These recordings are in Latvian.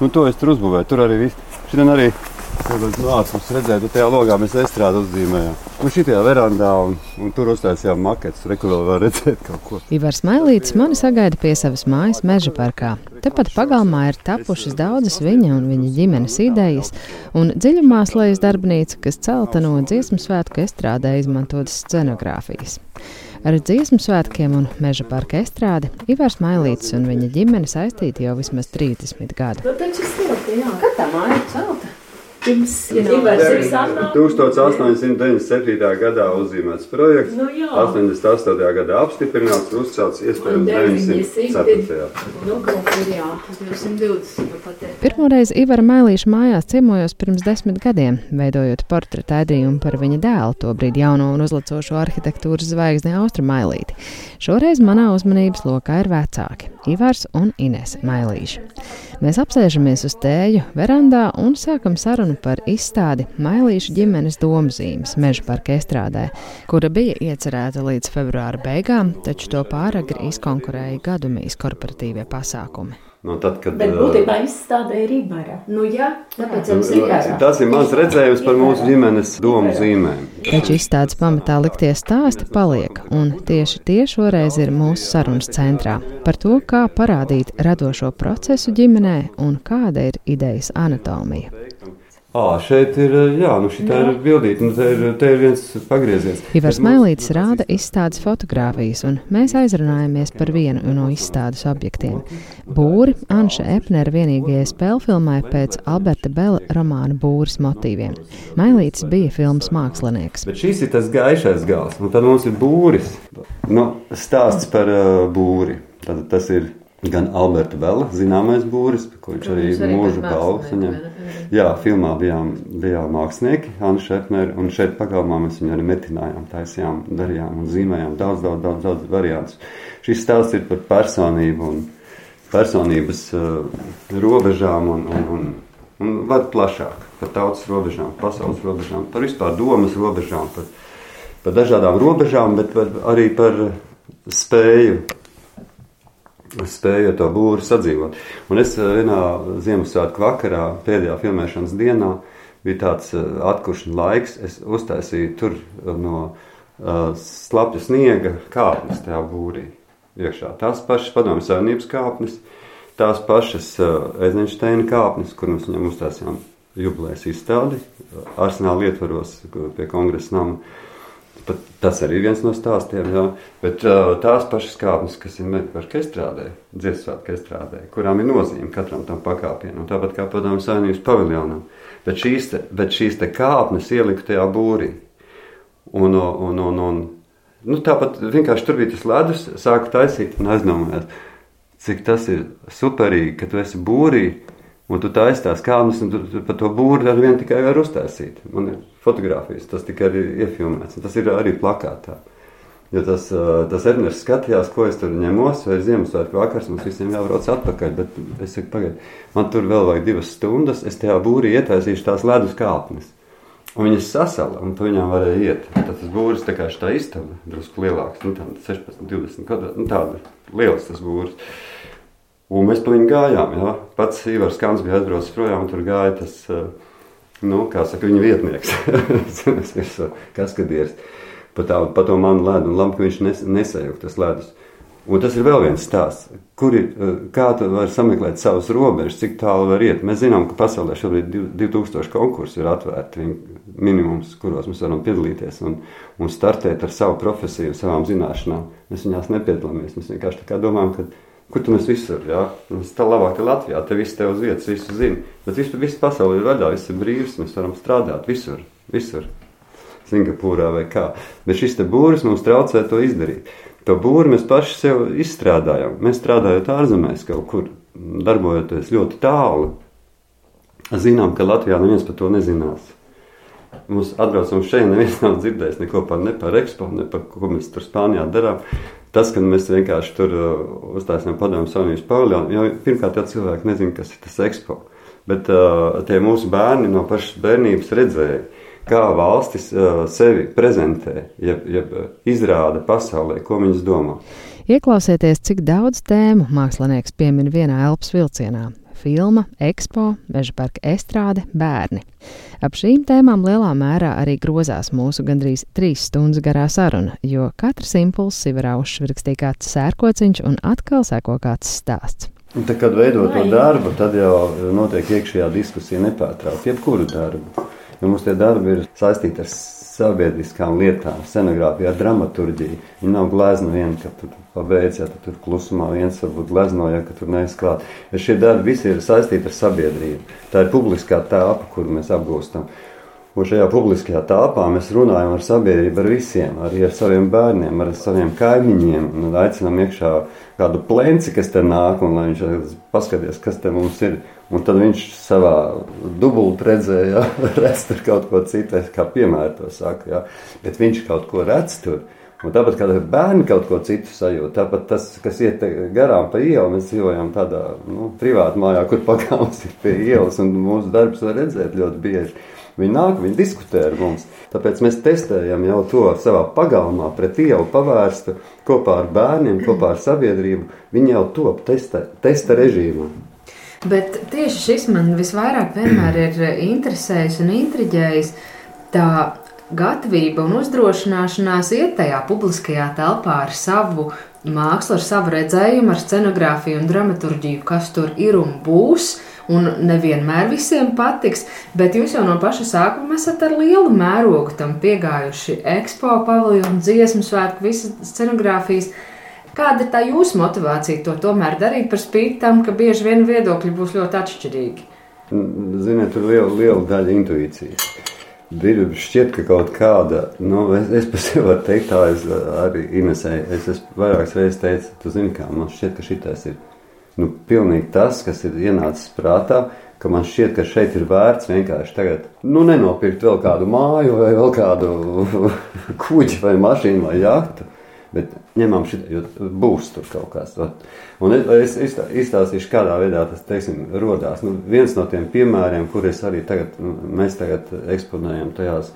Un to es tur uzbūvēju. Tur arī viss. Šodien arī Nācis redzēt, ka tajā logā mēs estrādi uzzīmējām. Un šitajā verandā un, un tur uztaisījām maketus. Reku vēl var redzēt kaut ko. Ivars Mailītis mani sagaida pie savas mājas meža parkā. Tepat pagalmā ir tapušas daudzas viņa un viņa ģimenes idejas, un dziļumā slēdz darbnīca, kas celta no dziesmu svētku estrādē izmantotas scenogrāfijas. Ar dziesmu svētkiem un meža parka estrādi Ivars Mailītis un viņa ģimene saistīti jau vismaz 30 gadu. Nu, taču silti, jā. Kad tā māja ir celta? Pirms tam 1897. gadā uzzīmēts projekts, nu, jā. 88. gadā apstiprināts un uzcelts iespējams 904. Nu, 220. Pirmoreiz Ivara Mēlīša mājās ciemojos pirms desmit gadiem, veidojot portretu ēdrījumu par viņa dēlu, tobrīd jauno un uzlacošo arhitektūras zvaigzni Austra Mailīti. Šoreiz manā uzmanības lokā ir vecāki - Ivars un Ines Mailīša. Mēs apsēžamies uz tēju verandā un sākam sarunu par izstādi Mailīšu ģimenes domzīmes meža parka estrādē, kura bija iecerēta līdz februāra beigām, taču to pāragri izkonkurēja gadumīs korporatīvie pasākumi. No nu, tad, kad, Bet būtībā izstādē ir Rībara. Nu, jā, tāpēc mums ir Rībara. Tas ir mans redzējums par mūsu ģimenes domu zīmēm. Taču izstādes pamatā liktie stāsti paliek, un tieši tie šoreiz ir mūsu sarunas centrā. Par to, kā parādīt radošo procesu ģimenē un kāda ir idejas anatomija. À, šeit ir, jā, nu šī ir bildīte, nu te ir, te ir viens pagrieziens. Ivars Mēlītis rāda izstādes fotogrāfijas, un mēs aizrunājamies par vienu no izstādes objektiem. Būri Anša Epnera vienīgajai spēlfilmai pēc Alberta Bela romāna Būris motīviem. Mēlītis bija filmas mākslinieks. Bet šis ir tas gaišais gals, un tad mums ir būris. Nu, stāsts par uh, būri. Tad tas ir gan Alberta Bela, zināmais būris, par ko viņš arī, mūža balvu saņem. Jā, filmā bijām, bijām mākslinieki, Anna Šefner, un šeit pagalmā mēs viņu arī metinājām, taisījām, darījām un zīmējām daudz, daudz, daudz, daudz variantus. Šis stāsts ir par personību un personības uh, robežām un, un, un, un var plašāk, par tautas robežām, pasaules robežām, par vispār domas robežām, par, par dažādām robežām, bet par, arī par spēju spēju to būru sadzīvot. Un es eh, vienā Ziemassvētku vakarā, pēdējā filmēšanas dienā, bija tāds eh, atkušana laiks. Es uztaisīju tur eh, no uh, slapja sniega kāpnes tajā būrī iekšā. Tās pašas padomju savienības kāpnes, tās pašas uh, Eizensteina kāpnes, kur mēs viņam uztaisījām jubilejas izstādi arsenāla ietvaros pie kongresa nama. Pat tas arī ir viens no stāstiem. Jā. Bet uh, tās pašas kāpnes, kas ir meklējušas estrādē, dziesmāta estrādē, kurām ir nozīme katram tam pakāpienam, tāpat kā padomju saimnības paviljonam. Bet šīs, te, bet šīs te kāpnes ieliku tajā būrī. Un, un, un, un, nu, tāpat vienkārši tur bija tas ledus, sāku taisīt un aizdomājos, cik tas ir superīgi, ka tu esi būrī Un tu taisīsi tās kāpnes, un tu, tu par to būri ar vienu tikai var uztaisīt. Man ir fotografijas, tas tikai ir iefilmēts, un tas ir arī plakātā. Jo tas, tas Ernsts skatījās, ko es tur ņemos, vai Ziemassvētku vakars mums visiem jābrauc atpakaļ. Bet es saku, pagaidi, man tur vēl vajag divas stundas, es tajā būrī ietaisīšu tās ledus kāpnes. Un viņas sasala, un tu viņām varēja iet. Tad tas būris tā kā šī istaba, drusku lielāks, nu, 16, 20 kvadrāti, nu, tāda liels tas būris. Un mēs pa viņu gājām. Jā. Pats Ivars Kans bija aizbraucis projām, un tur gāja tas, eh, nu, kā saka, viņa vietnieks, kaskadieris. Pa, tā, pa to manu ledu, un labi, ka viņš nes, nesajūta tas ledus. Un tas ir vēl viens stāsts, kur ir, eh, kā tu vari sameklēt savus robežas, cik tālu var iet. Mēs zinām, ka pasaulē šobrīd 2000 konkursi ir atvērti, minimums, kuros mēs varam piedalīties un, un startēt ar savu profesiju, savām zināšanām. Mēs viņās nepiedalāmies, mēs vienkārši tā kā domājam, ka Kur tu mēs visur, jā? Mums tā labāk ir Latvijā, te viss te uz vietas, visu zina. Bet vispār viss pasauli ir vaļā, viss ir brīvs, mēs varam strādāt visur, visur. Singapūrā vai kā. Bet šis te būris mums traucē to izdarīt. To būri mēs paši sev izstrādājam. Mēs strādājot ārzemēs kaut kur, darbojoties ļoti tālu, zinām, ka Latvijā neviens par to nezinās. Mums atbraucam šeit, neviens nav dzirdējis neko par, ne par ekspo, ne par ko mēs tur Spānijā darām. Tas, ka mēs vienkārši tur uh, uztaisījām padomu savienības paviljonu, jo pirmkārt jau cilvēki nezina, kas ir tas ekspo. Bet uh, tie mūsu bērni no pašas bērnības redzēja, kā valstis uh, sevi prezentē, jeb, jeb izrāda pasaulē, ko viņas domā. Ieklausieties, cik daudz tēmu mākslinieks piemin vienā elpas vilcienā filma, ekspo, meža parka estrāde, bērni. Ap šīm tēmām lielā mērā arī grozās mūsu gandrīz trīs stundas garā saruna, jo katrs impulss ir uzšvirkstī kāds sērkociņš un atkal seko kāds stāsts. Un tad, kad veido to darbu, tad jau notiek iekšējā diskusija nepārtraukti, jebkuru darbu. Jo mums tie darbi ir saistīti ar sabiedriskām lietām, scenogrāfiju, ar dramaturģiju. Viņa nav glezna viena, ka tur pabeigts, ja tur klusumā viens varbūt gleznoja, ka tur neizklāt. Šie darbi visi ir saistīti ar sabiedrību. Tā ir publiskā tāpa, kuru mēs apgūstam. Un šajā publiskajā telpā mēs runājam ar sabiedrību, ar visiem, arī ar saviem bērniem, ar saviem kaimiņiem. Aicinām iekšā kādu plēnci, kas te nāk, un lai viņš paskaties, kas te mums ir. Un tad viņš savā dubultā redzēja, redz tur kaut ko citu, kā piemēra to saka. Ja? Bet viņš kaut ko redz tur. Un tāpat kā bērni kaut ko citu sajūt, tāpat tas, kas iet garām pa ielu, mēs dzīvojam tādā nu, privātā mājā, kur pagāms ir pie ielas, un mūsu darbs var redzēt ļoti bieži. Viņi nāk, viņi diskutē ar mums. Tāpēc mēs testējam jau to savā pagalmā, pret ielu pavērstu kopā ar bērniem, kopā ar sabiedrību. Viņi jau top testa, testa režīmā. Bet tieši šis man visvairāk ir interesējis un intriģējis. Tā gatavība un uzdrošināšanās iet tajā publiskajā telpā ar savu mākslu, ar savu redzējumu, ar scenogrāfiju un dramaturģiju, kas tur ir un būs. Un nevienmēr visiem patiks, bet jūs jau no paša sākuma esat ar lielu mērogu tam piegājuši. Expo, paviljonu, dziesmu svētku, visas scenogrāfijas. Kāda ir tā jūsu motivācija to tomēr darīt par spīti tam, ka bieži vien viedokļi būs ļoti atšķirīgi? Ziniet, tur ir liela, liela daļa intuīcijas. Ir šķiet, ka kaut kāda, nu, es, es sevi varu teikt, tā es arī Inesēju. Es, es vairākas reizes teicu, tu zini, kā man šķiet, ka šitais ir nu, pilnīgi tas, kas ir ienācis prātā. Ka man šķiet, ka šeit ir vērts vienkārši tagad, nu, nenopirkt vēl kādu māju, vai vēl kādu kuģi, vai mašīnu, vai jahtu Bet ņemam šī, jo būs tur kaut kas. Un es, es izstāstīšu, kādā veidā tas, teiksim, rodās. Nu, viens no tiem piemēriem, kurus arī tagad, nu, mēs tagad eksponējam tajās,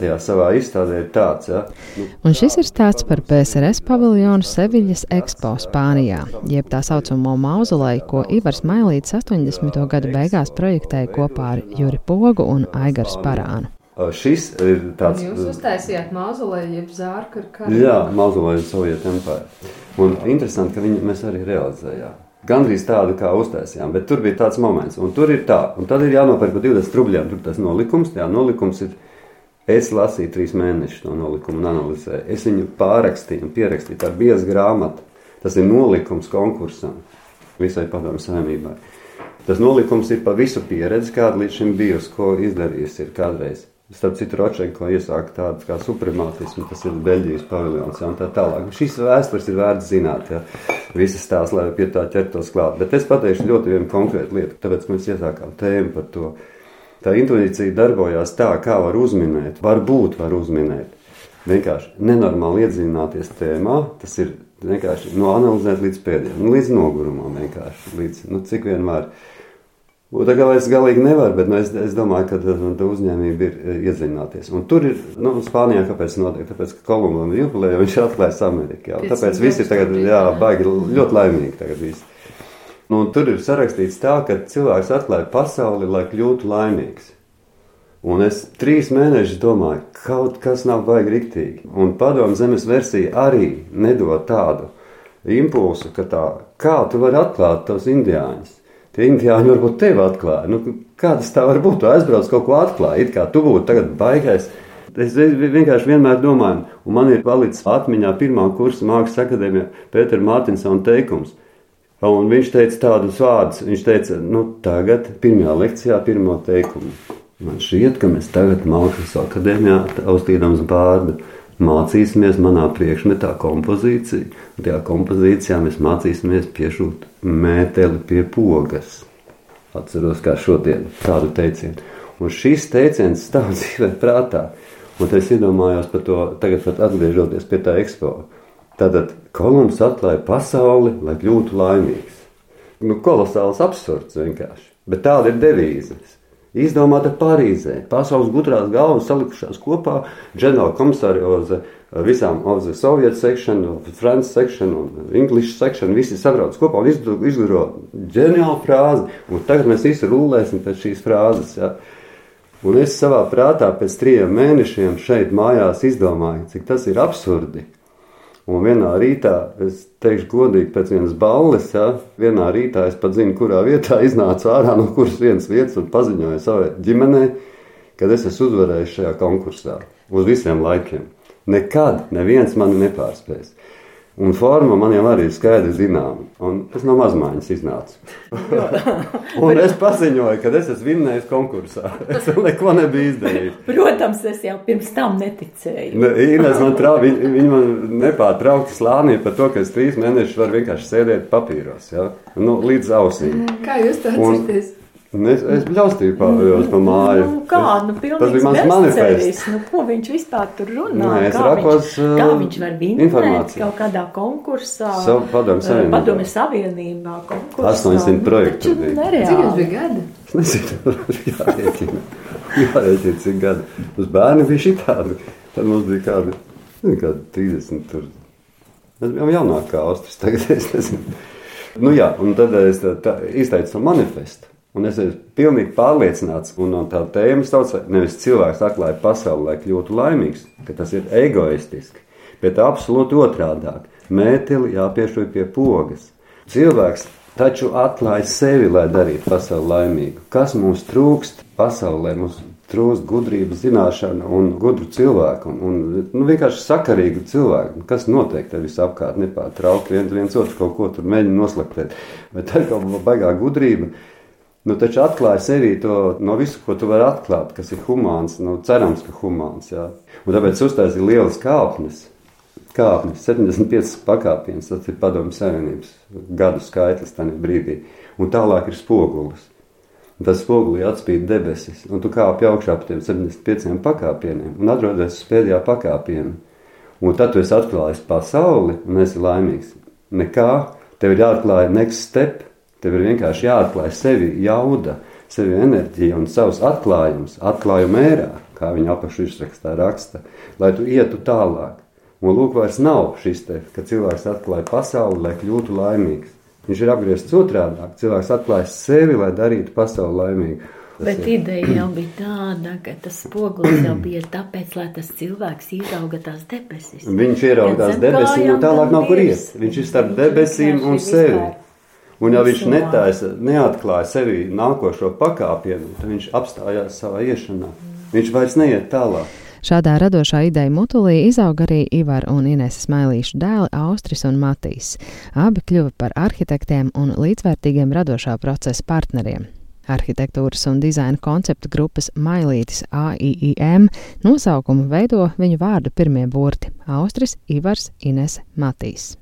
tajā savā izstādē, ir tāds. Ja? Nu, un šis ir stāsts par PSRS paviljonu Seviļas Expo Spānijā, jeb tā saucamo mauzoleju, ko Ivars Mailīts 80. gadu beigās projektēja kopā ar Juri Pogu un Aigaru Sparānu. Šis ir tāds. Jūs uztaisījāt mauzolēju, jeb zārku ar karu. Jā, mauzolēju Sovietu empāru. Un interesanti, ka viņi mēs arī realizējām. Gandrīz tādu kā uztaisījām, bet tur bija tāds moments, un tur ir tā, un tad ir jānopērk par 20 rubļiem. Tur tas nolikums, jā, nolikums ir. Es lasīju trīs mēnešus no nolikuma un analizēju. Es viņu pārrakstīju un pierakstīju. Tā ir bieza grāmata. Tas ir nolikums konkursam visai padomu saimībai. Tas nolikums ir pa visu pieredzi, kāda līdz šim bijusi, ko izdarījusi ir kādreiz. Starp citu, Ročenko iesāka tādu kā supremātismu, tas ir Beļģijas paviljons ja, un tā tālāk. Šīs vēstures ir vērts zināt, ja visas tās, lai pie tā ķertos klāt. Bet es pateikšu ļoti vienu konkrētu lietu, tāpēc mēs iesākām tēmu par to. Tā intuīcija darbojās tā, kā var uzminēt, varbūt var uzminēt. Vienkārši nenormāli iedziļināties tēmā, tas ir vienkārši noanalizēt līdz pēdējiem, līdz nogurumam vienkārši, līdz, nu, cik vienmēr. Un tā kā es galīgi nevaru, bet nu, es, es domāju, ka nu, tā uzņēmība ir e, iedziļināties. Un tur ir, nu, Spānijā kāpēc notiek? Tāpēc, ka Kolumbam ir jubileja, viņš Ameriku. Jā, tāpēc visi ir tagad, jā, baigi ļoti laimīgi tagad visi. Nu, tur ir sarakstīts tā, ka cilvēks atklāja pasauli, lai kļūtu laimīgs. Un es trīs mēnešus domāju, kaut kas nav baigi riktīgi. Un padomu zemes versija arī nedod tādu impulsu, ka tā, kā tu vari atklāt tos indiāņus tie indiāņi varbūt tevi atklāja. Nu, kā tas tā var būt? Tu aizbrauc kaut ko atklāji, it kā tu būtu tagad baigais. Es vienkārši vienmēr domāju, un man ir palicis atmiņā pirmā kursa mākslas akadēmijā Pētera Mārtiņsona teikums. Un viņš teica tādus vārdus. Viņš teica, nu, tagad, pirmajā lekcijā, pirmo teikumu. Man šķiet, ka mēs tagad mākslas akadēmijā austīdams bārdu mācīsimies manā priekšmetā kompozīciju. Un tajā kompozīcijā mēs mācīsimies piešūt mēteli pie pogas. Atceros, kā šodien tādu teicienu. Un šis teiciens stāv dzīvē prātā. Un es iedomājos par to, tagad pat atgriežoties pie tā ekspo. Tātad Kolumbs atklāja pasauli, lai kļūtu laimīgs. Nu, kolosāls absurds vienkārši. Bet tāda ir devīzes izdomāta Parīzē. Pasaules gudrās galvas salikušās kopā, ģenerāla komisārioze visām Soviet section, France section un English section, visi sabrauc kopā un izgudro ģeniālu frāzi, un tagad mēs visi rullēsim pēc šīs frāzes, ja. Un es savā prātā pēc trijiem mēnešiem šeit mājās izdomāju, cik tas ir absurdi. Un vienā rītā, es teikšu godīgi, pēc vienas balles, ja, vienā rītā es pat zinu, kurā vietā iznācu ārā no kuras vienas vietas un paziņoju savai ģimenei, kad es esmu uzvarējis šajā konkursā uz visiem laikiem. Nekad neviens mani nepārspēs. Un forma man jau arī ir skaidri zināma. Es no mazmaiņas iznācu. un es paziņoju, ka es esmu vinnējis konkursā. Es neko nebiju izdarījis. Protams, es jau pirms tam neticēju. Ne, Ines man trau, viņa, viņa man nepārtraukti slānīja par to, ka es trīs mēnešus varu vienkārši sēdēt papīros. Ja? Nu, līdz ausīm. Kā jūs to atceraties? Es, es bļaustīju pa, pa māju. Nu, kā, nu, tas bija mans manifests. Nu, ko viņš vispār tur runā? Nē, es kā rakos viņš, kā viņš var vinēt kaut kādā konkursā. Savu padomu savienībā. Padomu savienībā konkursā. 800 projektu bija. Nereāli. Cik jums bija gadi? Es nezinu, jārēķina. Jārēķina, cik gadi. Uz bērni bija šitādi. Tad mums bija kādi, nezinu, kādi 30 tur. Mēs bijām jaunāk kā Austris tagad, es nezinu. Nu jā, un tad es tā, tā, izteicu manifestu. Un es esmu pilnīgi pārliecināts, un no tā tēmas sauc, nevis cilvēks atklāja pasauli, lai kļūtu laimīgs, ka tas ir egoistiski, bet absolūti otrādāk. Mēteli jāpiešķir pie pogas. Cilvēks taču atklāja sevi, lai darītu pasauli laimīgu. Kas mums trūkst pasaulē? Mums trūkst gudrības, zināšana un gudru cilvēku, un, un nu, vienkārši sakarīgu cilvēku, kas notiek te visapkārt, nepārtraukti viens, viens otru kaut ko tur mēģina noslaktēt. Bet tā ir kaut kāda baigā gudrība Nu, taču atklāja sevī to no visu, ko tu vari atklāt, kas ir humāns. Nu, cerams, ka humāns. Jā. Un tāpēc uztaisīja lielas kāpnes. Kāpnes, 75 pakāpienas, tas ir padomju savienības gadu skaitlis tajā brīdī. Un tālāk ir spogulis. Un tas spogulī atspīd debesis, un tu kāpi augšā pa tiem 75 pakāpieniem un atrodies uz pēdējā pakāpiena. Un tad tu esi atklājis pasauli un esi laimīgs. Nekā, tev ir jāatklāj next step, Tev ir vienkārši jāatklāj sevi jauda, sevi enerģija un savus atklājumus, atklājumu ērā, kā viņa apakšu izrakstā raksta, lai tu ietu tālāk. Un lūk, vairs nav šis te, ka cilvēks atklāja pasauli, lai kļūtu laimīgs. Viņš ir apgriezts otrādāk. Cilvēks atklāja sevi, lai darītu pasauli laimīgu. Tas Bet ir. ideja jau bija tāda, ka tas spogulis jau bija tāpēc, lai tas cilvēks ierauga tās debesis. Viņš ierauga tās debesis, un tālāk nav kur iet. Viņš ir starp debesīm un sevi. Vispār. Un ja viņš netaisa, neatklāja sevi nākošo pakāpienu, tad viņš apstājās savā iešanā. Viņš vairs neiet tālāk. Šādā radošā ideja mutulī izauga arī Ivar un Ineses Mailīšu dēli Austris un Matīs. Abi kļuva par arhitektiem un līdzvērtīgiem radošā procesa partneriem. Arhitektūras un dizaina konceptu grupas Mailītis AIIM nosaukumu veido viņu vārdu pirmie burti - Austris, Ivars, Inese, Matīs.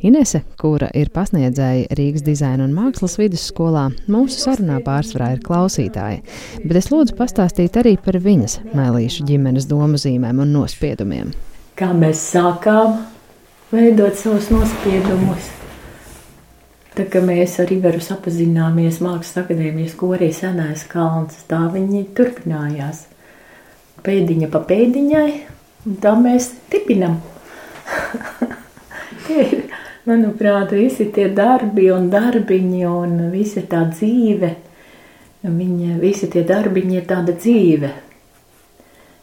Inese, kura ir pasniedzēja Rīgas dizaina un mākslas vidusskolā, mūsu sarunā pārsvarā ir klausītāja, bet es lūdzu pastāstīt arī par viņas mēlīšu ģimenes domu zīmēm un nospiedumiem. Kā mēs sākām veidot savus nospiedumus? Tā kā mēs ar Iveru sapazināmies Mākslas akadēmijas korī senais kalns, tā viņi turpinājās. Pēdiņa pa pēdiņai, un tā mēs tipinam. ir, manuprāt, visi tie darbi un darbiņi un visa tā dzīve. Viņa, visi tie darbiņi ir tāda dzīve.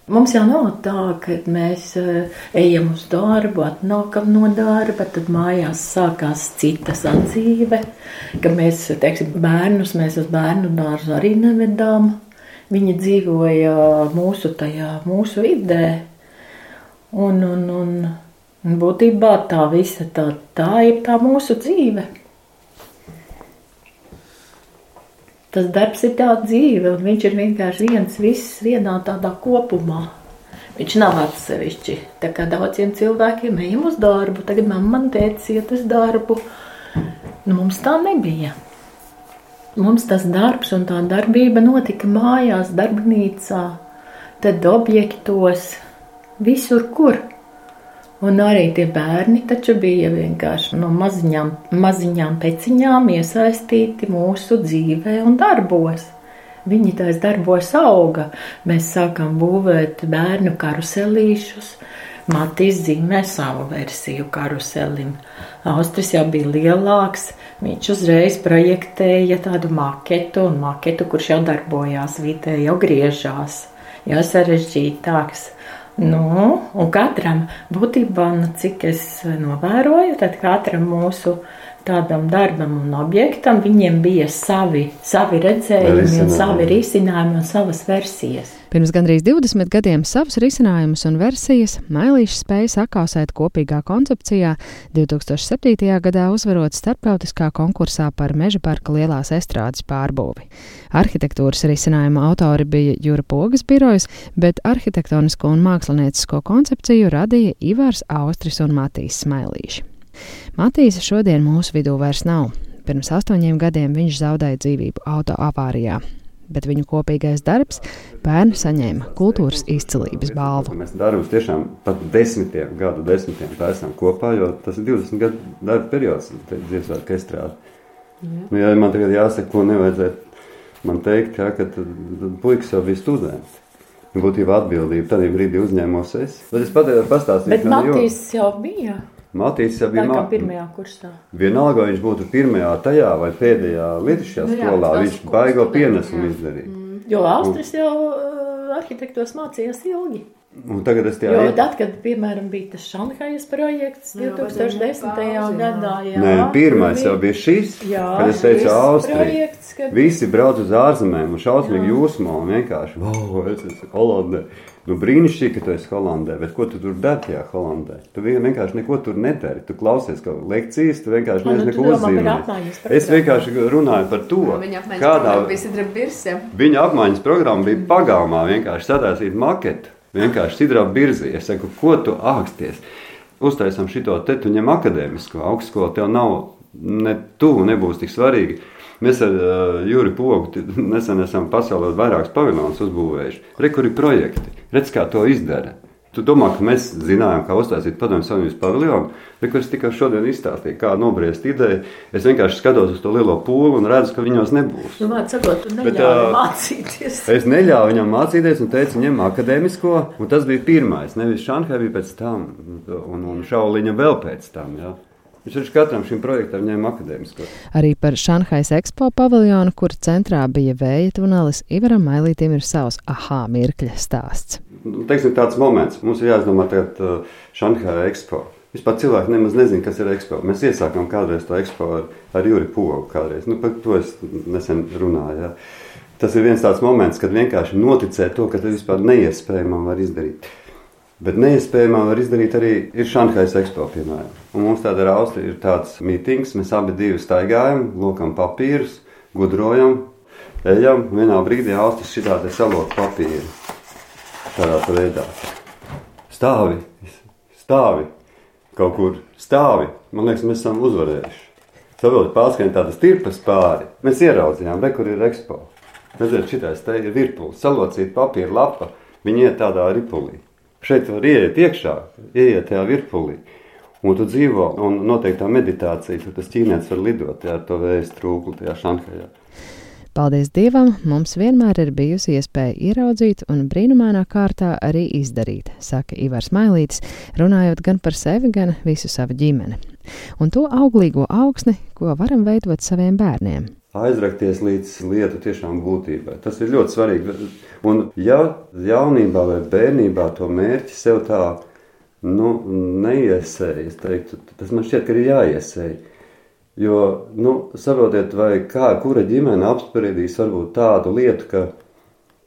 Mums jau nav tā, ka mēs uh, ejam uz darbu, atnākam no darba, tad mājās sākās cita sadzīve, ka mēs, teiksim, bērnus mēs uz bērnu dārzu arī nevedām. Viņi dzīvoja mūsu tajā, mūsu vidē. Un, un, un Būtībā tā visa tā, tā ir tā mūsu dzīve. Tas darbs ir tā dzīve, un viņš ir vienkārši viens, viss vienā tādā kopumā. Viņš nav atsevišķi. Tā kā daudziem cilvēkiem ejam uz darbu, tagad mamma man teica, iet uz darbu. Nu, mums tā nebija. Mums tas darbs un tā darbība notika mājās, darbnīcā, tad objektos, visur, kur. Un arī tie bērni taču bija vienkārši no maziņām, maziņām peciņām iesaistīti mūsu dzīvē un darbos. Viņi tais darbos auga. Mēs sākām būvēt bērnu karuselīšus, Matīs zīmē savu versiju karuselim. Austris jau bija lielāks, viņš uzreiz projektēja tādu maketu, un maketu, kurš jau darbojās vidē, jau griežās, jau sarežģītāks. Nu, un katram būtībā, nu, cik es novēroju, tad katram mūsu tādam darbam un objektam, viņiem bija savi, savi redzējumi, un savi risinājumi un savas versijas. Pirms gandrīz 20 gadiem savus risinājumus un versijas Mailīšs spēja sakausēt kopīgā koncepcijā 2007. gadā uzvarot starptautiskā konkursā par meža parka lielās estrādes pārbūvi. Arhitektūras risinājuma autori bija Jūra Pogas birojas, bet arhitektonisko un māksliniecisko koncepciju radīja Ivars Austris un Matīs Smailīši. Matīsa šodien mūsu vidū vairs nav. Pirms astoņiem gadiem viņš zaudēja dzīvību auto avārijā, bet viņu kopīgais darbs bērnu saņēma kultūras izcilības balvu. Mēs darbus tiešām pat desmitiem gadu desmitiem taisām kopā, jo tas ir 20 gadu darba periods, dziesmāk estrādi. Nu, ja man tagad jāsaka, ko nevajadzētu man teikt, ja, ka puikas jau bija studenti. Būtībā atbildība tādā brīdī uzņēmos es. Bet es pat pastāstīšu. Bet Matīs jau bija. Matīs jau bija Laikam pirmajā kursā. Vienalga, vai viņš būtu pirmajā tajā vai pēdējā lietušķajā Nu jā, skolā, tas viņš baigo pienesumu jā. izdarīja. Jo Austris jau uh, arhitektos mācījās ilgi. Un tagad es tajā Jo tad, kad, piemēram, bija tas Šanhajas projekts Nu, 2010. gadā, jā. Nē, pirmais jau bija šis, Jā, kad es teicu Austrija. projekts, kad- Visi brauc uz ārzemēm un šausmīgi jūsmā un vienkārši, wow, es esmu Holandē. Nu, brīnišķīgi, ka tu esi Holandē, bet ko tu tur dari tajā Holandē? Tu vien- vienkārši neko tur nedari. Tu klausies kaut lekcijas, tu vienkārši Nu, nu, nezini, domā par uzzīmēt. Es vienkārši runāju par to, Viņa apmaiņas kādā. Viņa apmaiņas programma bija pagāmā vienkārši sataisīt maketu, vienkārši sidrā birzī. Es saku, ko tu āksties? Uztaisam šito te, tu ņem akadēmisko augstskolu, tev nav ne tuvu, nebūs tik svarīgi. Mēs ar uh, Juri Pogu nesen esam pasaulē vairākus paviljonus uzbūvējuši. Re, kur ir projekti? Redz, kā to izdara. Tu domā, ka mēs zinājām, kā uztaisīt padomju savienības paviljonu, bet es tikai šodien izstāstīju, kā nobriest ideju. Es vienkārši skatos uz to lielo pūli un redzu, ka viņos nebūs. Nu, sakot, tu Bet, ā, mācīties. Es neļāvu viņam mācīties, un teicu, ņem akadēmisko. Un tas bija pirmais. Nevis Šanhai bija pēc tam, un, un Šauliņa vēl pēc tam. Jā. Viņš taču katram šim projektam ņēma akadēmisko. Arī par Šanhais ekspo paviljonu, kur centrā bija vēja tunelis, Ivaram Mailītim ir savs ahā mirkļa stāsts. Nu, Teiksim, tāds moments. Mums ir jāizdomā tagad uh, Šanhai ekspo. Vispār cilvēki nemaz nezina, kas ir ekspo. Mēs iesākām kādreiz to ekspo ar, ar Juri Pogu. Kādreiz. Nu, par to es nesen runāju. Jā. Tas ir viens tāds moments, kad vienkārši noticēt to, ka tas vispār neiespējami var izdarīt. Bet neiespējamā var izdarīt arī ir Šanhais ekspo, piemēram. Un mums tāda ar Austriju ir tāds mītings, mēs abi divi staigājam, lokam papīrus, gudrojam, ejam, vienā brīdī Austris šitā te salok papīru. Tādā veidā. Stāvi, stāvi, kaut kur stāvi. Man liekas, mēs esam uzvarējuši. Saprotiet, pārskrien tādas tirpas pāri. Mēs ieraudzījām, re, kur ir ekspo. Redziet, šitais te ir virpulis, salocīt papīra lapa, viņi iet tādā ripulī. Šeit var ieiet iekšā, ieiet tajā virpulī. Un tu dzīvo, un notiek tā meditācija, tur tas ķīnietis var lidot jā, ar to vējas trūkli tajā šankajā. Paldies Dievam, mums vienmēr ir bijusi iespēja ieraudzīt un brīnumainā kārtā arī izdarīt, saka Ivars Mailītis, runājot gan par sevi, gan visu savu ģimeni. Un to auglīgo augsni, ko varam veidot saviem bērniem. Aizrakties līdz lietu tiešām būtībai. Tas ir ļoti svarīgi. Un, ja jaunībā vai bērnībā to mērķi sev tā nu, neiesēja, es teiktu, tas man šķiet, ka ir jāiesēja. Jo, nu, saprotiet, vai kā, kura ģimene apspriedīs varbūt tādu lietu, ka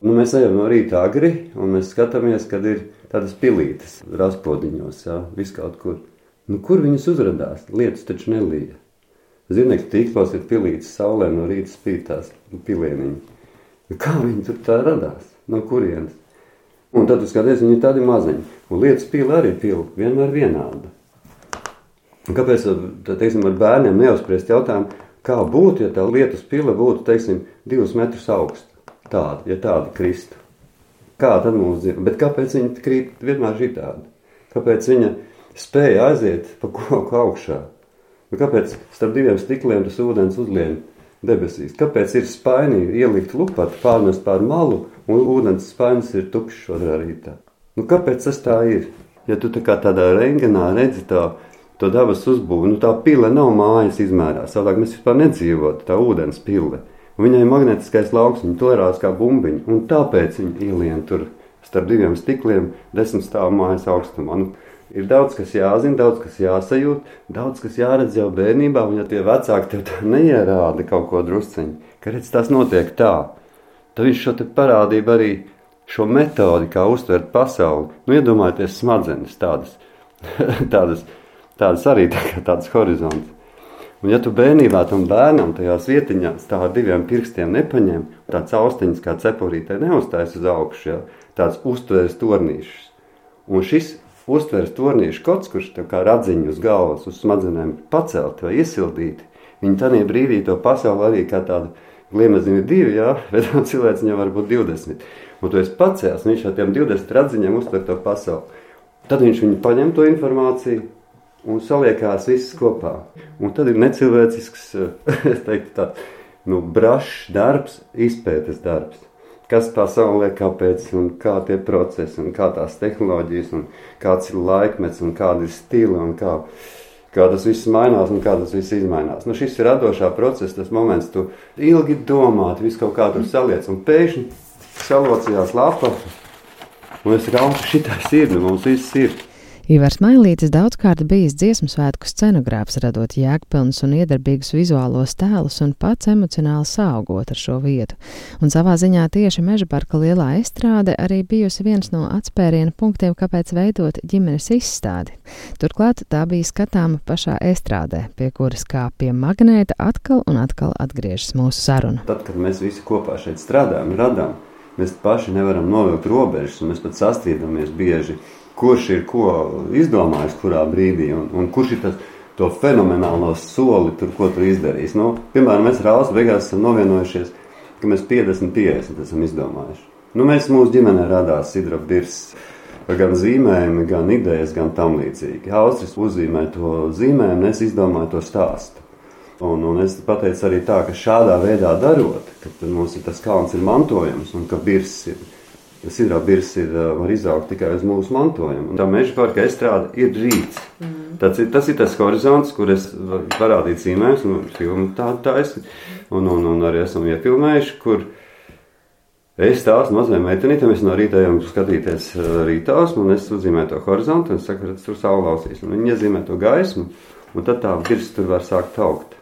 nu, mēs ejam no rīta agri un mēs skatāmies, kad ir tādas pilītes raspodiņos, jā, vis kaut kur. Nu, kur viņas uzradās? Lietas taču nelīja. Zirnekļu tīklos ir pilīts saulē no rīta spītās pilieniņi. Kā viņi tur tā radās? No kurienes? Un tad tu skaties, viņi ir tādi maziņi. Un lietas pila arī pila vienmēr vienāda. Un kāpēc tad, teiksim, ar bērniem neuzspriest jautājumu, kā būtu, ja tā lietus pila būtu, teiksim, divus metrus augsta? Tāda, ja tāda kristu. Kā tad mums dzīvo? Bet kāpēc viņa krīt vienmēr šitādi? Kāpēc viņa spēja aiziet pa koku augšā? Nu, kāpēc starp diviem stikliem tas ūdens uzlien debesīs? Kāpēc ir spainīgi ielikt lupatu, pārnest pār malu, un ūdens spainis ir tukšs otrā rītā? Nu, kāpēc tas tā ir? ja tu tā kā tādā rengenā redzi tā, to dabas uzbūvi, nu tā pile nav mājas izmērā, savādāk mēs vispār nedzīvotu, tā ūdens pile. Un viņai magnetiskais lauks, viņa tolerās kā bumbiņa, un tāpēc viņa ielien tur starp diviem stikliem desmit stāvu mājas augstumā. Nu, ir daudz, kas jāzina, daudz, kas jāsajūt, daudz, kas jāredz jau bērnībā, un ja tie vecāki tev tā neierāda kaut ko drusciņu, ka redz, tas notiek tā, tad viņš šo te parādību arī šo metodi, kā uztvert pasauli. Nu, iedomājieties, smadzenes tādas, tādas, tādas arī tā kā tāds horizonts. Un, ja tu bērnībā tam bērnam tajās vietiņās tā ar diviem pirkstiem nepaņem, tāds austiņas kā cepurītē neuztais uz augšu, ja, tāds uztveres tornīšs. Un šis uztveres tornīšu kods, kurš tā kā radziņu uz galvas, uz smadzenēm pacelt vai iesildīt, viņi tādā brīdī to pasauli arī kā tādu gliemeziņu divi, jā, bet cilvēks viņam var būt 20. Un tu esi pacēlis, viņš ar tiem 20 radziņiem uztver to pasauli. Tad viņš viņu paņem to informāciju un saliekās viss kopā. Un tad ir necilvēcisks, es teiktu tā, nu, brašs darbs, izpētes darbs. Kas pasaulē, kāpēc, un kā tie procesi, un kā tās tehnoloģijas, un kāds ir laikmets, un kāda ir stila, un kā, kā tas viss mainās, un kā tas viss izmainās. Nu, šis ir radošā procesa, tas moments, tu ilgi domā, tu visu kaut kā tur saliec, un pēkšņi salocījās lapa, un es raucu, šitais ir, nu mums viss ir. Ivars Mailītis daudzkārt bijis dziesmu svētku scenogrāfs, radot jēgpilnus un iedarbīgus vizuālos tēlus un pats emocionāli saugot ar šo vietu. Un savā ziņā tieši Meža parka lielā estrāde arī bijusi viens no atspēriena punktiem, kāpēc veidot ģimenes izstādi. Turklāt tā bija skatāma pašā estrādē, pie kuras kā pie magnēta atkal un atkal atgriežas mūsu saruna. Tad, kad mēs visi kopā šeit strādājam, radām, mēs paši nevaram novilkt robežas, un mēs pat sastrīdamies bieži, kurš ir ko izdomājis, kurā brīdī, un, un kurš ir tas, to fenomenālo soli, tur, ko tur izdarījis. Nu, piemēram, mēs Alsu beigās esam novienojušies, ka mēs 50-50 esam izdomājuši. Nu, mēs mūsu ģimenē radās Sidra Birs. Gan zīmējumi, gan idejas, gan tam līdzīgi. Austris uzzīmē to zīmējumu, es izdomāju to stāstu. Un, un es pateicu arī tā, ka šādā veidā darot, ka mums ir tas kalns ir mantojums un ka birs ir. Sidrā birs ir, var izaugt tikai uz mūsu mantojumu. Un tā meža parka estrāde ir rīts. Mm. Tas, ir, tas ir tas horizonts, kur es parādīju zīmējumus, un filmu tādu taisnu. Un, un, un arī esam iefilmējuši, kur es stāstu mazajai meitenītei, mēs no rīta ejam skatīties rītās, un es uzzīmēju to horizontu, un es saku, redz, tur saulausīs. Un viņi iezīmē to gaismu, un tad tā virs tur var sākt augt.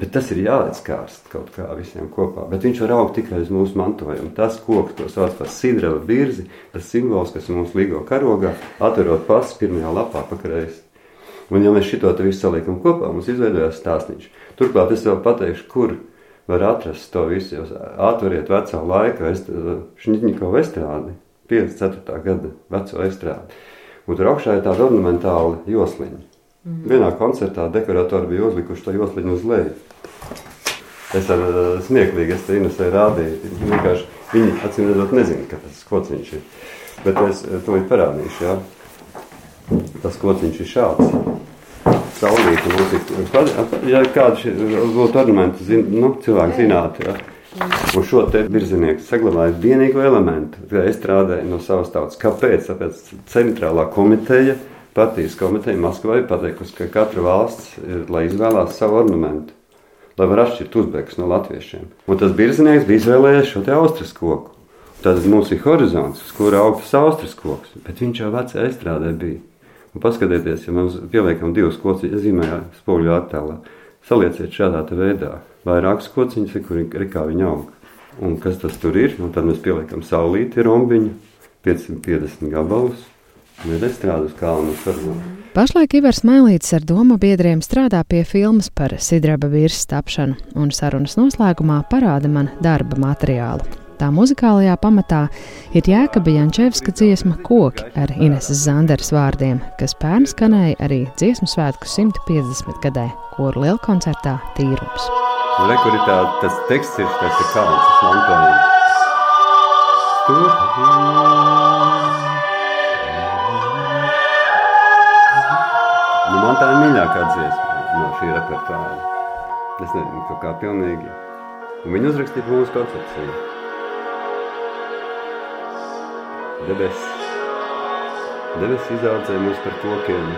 Bet tas ir jāredz kārst kaut kā visiem kopā. Bet viņš var augt tikai uz mūsu mantojumu. Tas koks, ko sauc par sidrava birzi, tas simbols, kas mūsu līgo karogā, atverot pasu pirmajā lapā pakreiz. Un ja mēs šito te visu saliekam kopā, mums izveidojās stāstniņš. Turklāt es vēl pateikšu, kur var atrast to visu. Jūs atveriet vecā laika Šņitņiko estrādi, 54. gada veco estrādi. Un tur augšā ir tāda ornamentāla josliņa. Mm. Vienā koncertā dekoratori bija uzlikuši to josliņu uz leju. Es ar uh, smieklīgi, es te Inesai rādīju. Vienkārši viņi acīm redzot nezina, ka tas kociņš ir. Bet es to ir parādīšu, jā. Tas kociņš ir šāds. Saulīti ir, ja kādi būtu ornamenti, zin, nu, cilvēki zinātu, jā. Un šo te virzinieks saglabāja vienīgo elementu, kā es strādāju no savas tautas. Kāpēc? Tāpēc centrālā komiteja partijas komiteja Maskavai pateikusi, ka katra valsts ir, lai izvēlās savu ornamentu, lai var atšķirt uzbekus no latviešiem. Un tas birznieks bija izvēlējies šo te austras koku. Tad mums ir horizons, uz kura aug tas austras koks, bet viņš jau vecā aizstrādē bija. Un paskatieties, ja mēs pieliekam divus kociņus, zīmējā spoguļu attēlā, salieciet šādā veidā. Vairākas kociņas ir, kur kā viņi aug. Un kas tas tur ir? Un tad mēs pieliekam saulīti rombiņu, 550 gabalus, Mēs strādājam uz kalnu sarunu. Pašlaik Ivars Mailītis ar domu biedriem strādā pie filmas par Sidraba virsmas tapšanu, un sarunas noslēgumā parāda man darba materiālu. Tā muzikālajā pamatā ir Jēkaba Jančevska dziesma Koki ar Ineses Zanderas vārdiem, kas pērn skanēja arī dziesmu svētku 150 gadē, kuru lielkoncertā Tīrums. Rekurītā tas teksts ir tas ir kalns, tas mantojums. Tur. Tā ir mīļākā dziesma no šī repertuāra. Es nezinu, kaut kā pilnīgi. Un viņi uzrakstīja mūsu koncepciju. Debesis. Debes izaudzē mūs par kokiem.